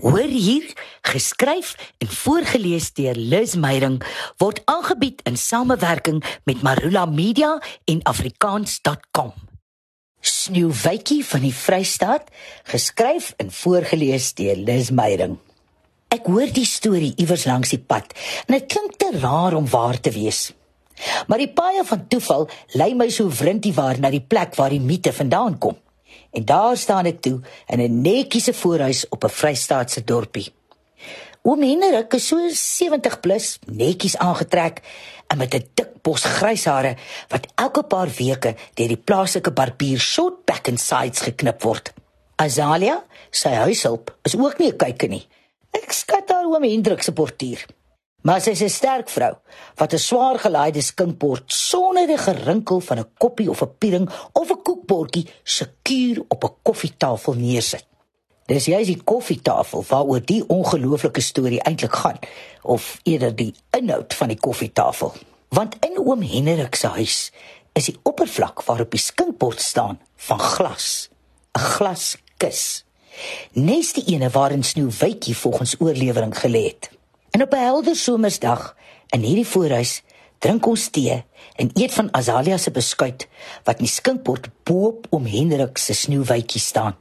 Hoor hier, geskryf en voorgeles deur Liz Meyering word aangebied in samewerking met Marula Media en afrikaans.com. Sneeuwwitjie van die Vrystaat, geskryf en voorgeles deur Liz Meyering. Ek hoor die storie iewers langs die pad en dit klink te raar om waar te wees. Maar die paaie van toeval lei my so wrintie waar na die plek waar die mite vandaan kom. En daar staan ek toe in 'n netjiese voorhuis op 'n Vrystaatse dorpie. Oom Hendrik is so 70 plus, netjies aangetrek en met 'n dik bos grys hare wat elke paar weke deur die plaaslike barbier short back and sides geknip word. Azalia, sy huishulp, is ook nie 'n kyker nie. Ek skat haar oom Hendrik se portier. Maar sy is 'n sterk vrou wat 'n swaar gelaaide skinkbord sonder die gerinkel van 'n koppie of 'n piering of 'n koekbordjie sekuur op 'n koffietafel neersit. Dis juist die koffietafel waaroor die ongelooflike storie eintlik gaan of eerder die inhoud van die koffietafel. Want in oom Henrik se huis is die oppervlak waarop die skinkbord staan van glas, 'n glaskus. Nes die ene waarin Snoewwitjie volgens oorlewering gelê het. En op 'n helder somersdag in hierdie voorhuis drink ons tee en eet van Azalia se beskuit wat in die skinkbord bo-op om Hendrik se sneeuwwitjie staan.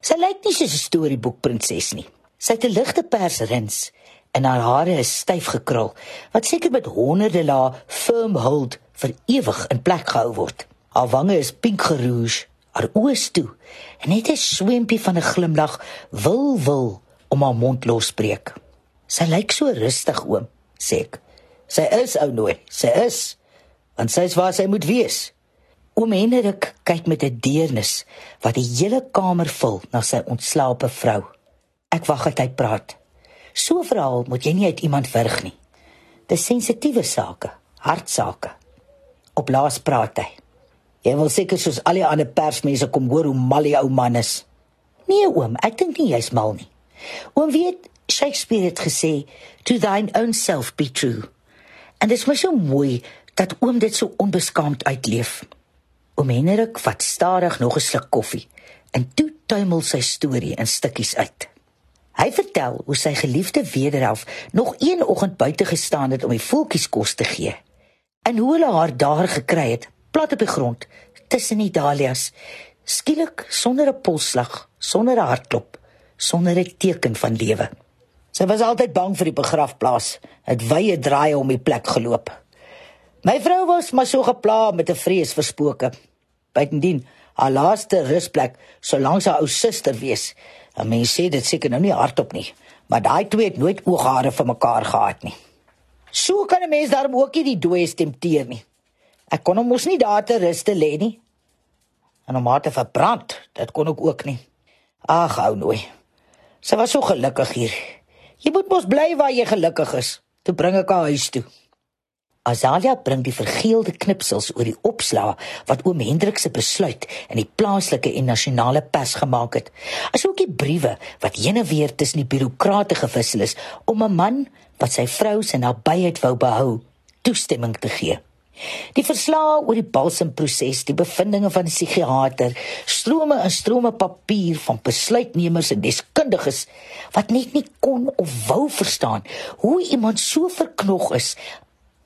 Sy lyk nie soos 'n storieboek prinses nie. Sy het 'n ligte pers rins en haar hare is styf gekrul wat seker met honderde lae firm hold vir ewig in plek gehou word. Haar wange is pink gerouge, haar oë toe en net 'n swempie van 'n glimlag wil wil om haar mond losbreek. Sy lyk so rustig, oom, sê ek. Sy is ou nooi, sy is. Want sy is waar sy moet wees. Oom Hendrik kyk met 'n deernis wat die hele kamer vul na sy ontslape vrou. Ek wag dat hy praat. So 'n verhaal moet jy nie uit iemand verg nie. Dis sensitiewe sake, hartsake. Op laas praat hy. Jy wil seker soos al die ander persmense kom hoor hoe mal die ou man is. Nee oom, ek dink nie jy's mal nie. Oom weet Shakespeare het gesê, "To thine own self be true." En dit is my so mooi dat oom dit so onbeskaamd uitleef. Oom Henrik vat stadig nog 'n sluk koffie en toe tuimel sy storie in stukkies uit. Hy vertel hoe sy geliefde wederhelf nog een oggend buite gestaan het om die voeltjies kos te gee. En hoe hulle haar daar gekry het, plat op die grond tussen die dahlias, skielik sonder 'n polsslag, sonder 'n hartklop, sonder 'n teken van lewe. Sy was altyd bang vir die begrafplaas. Het wye draaie om die plek geloop. My vrou was maar so gepla met 'n vrees vir spooke. Bytendien, haar laaste rusplek sou langs haar ou suster wees. En mense sê dit seker nou nie hardop nie, maar daai twee het nooit ooghare vir mekaar gehad nie. So kan 'n mens daarom ook nie die dooies tempteer nie. Ek kon hom mos nie daar te rus te lê nie. En hom het verbrand, dit kon ek ook nie. Ag, ou nooi. Sy was so gelukkig hier. Jy moet mos bly waar jy gelukkig is. Toe bring ek haar huis toe. Azalia bring die vergeelde knipsels oor die opslaa wat oom Hendrik se besluit in die plaaslike en nasionale pers gemaak het. Asook die briewe wat heen en weer tussen die bureaukrate gewissel is om 'n man wat sy vrou se nabyheid wou behou, toestemming te gee. Die verslae oor die balsemproses, die bevindinge van die psigiater, strome en strome papier van besluitnemers en deskundiges wat net nie kon of wou verstaan hoe iemand so verknog is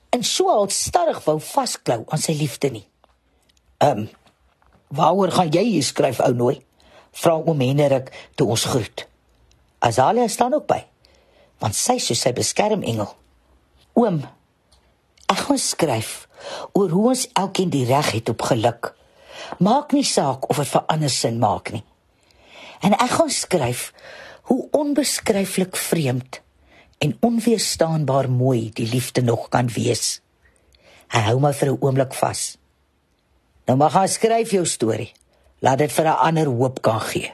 en so al stadig wou vasklou aan sy liefde nie. Ehm, um, waaroor gaan jy hier skryf ou nooi? Vra oom Henrik toe ons groet. Azalia staan ook by, want sy is sy beskermengel. Oom, ek gaan skryf oor hoe ons elkeen die reg het op geluk. Maak nie saak of dit vir ander sin maak nie. En ek gaan skryf hoe onbeskryflik vreemd en onweerstaanbaar mooi die liefde nog kan wees. Hy hou my vir 'n oomblik vas. Nou mag jy skryf jou storie. Laat dit vir 'n ander hoop kan gee.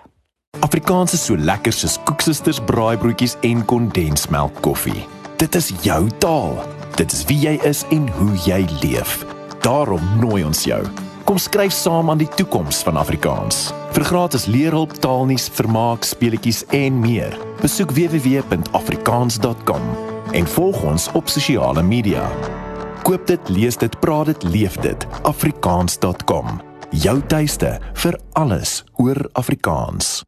Afrikaans is so lekker soos koeksisters braaibroodjies en kondensmelk koffie. Dit is jou taal. Dit is wie jy is en hoe jy leef. Daarom nooi ons jou. Kom skryf saam aan die toekoms van Afrikaans. Vir gratis leerhulp, taalnuus, vermaak, speletjies en meer. Besoek www.afrikaans.com en volg ons op sosiale media. Koop dit, lees dit, praat dit, leef dit. afrikaans.com. Jou tuiste vir alles oor Afrikaans.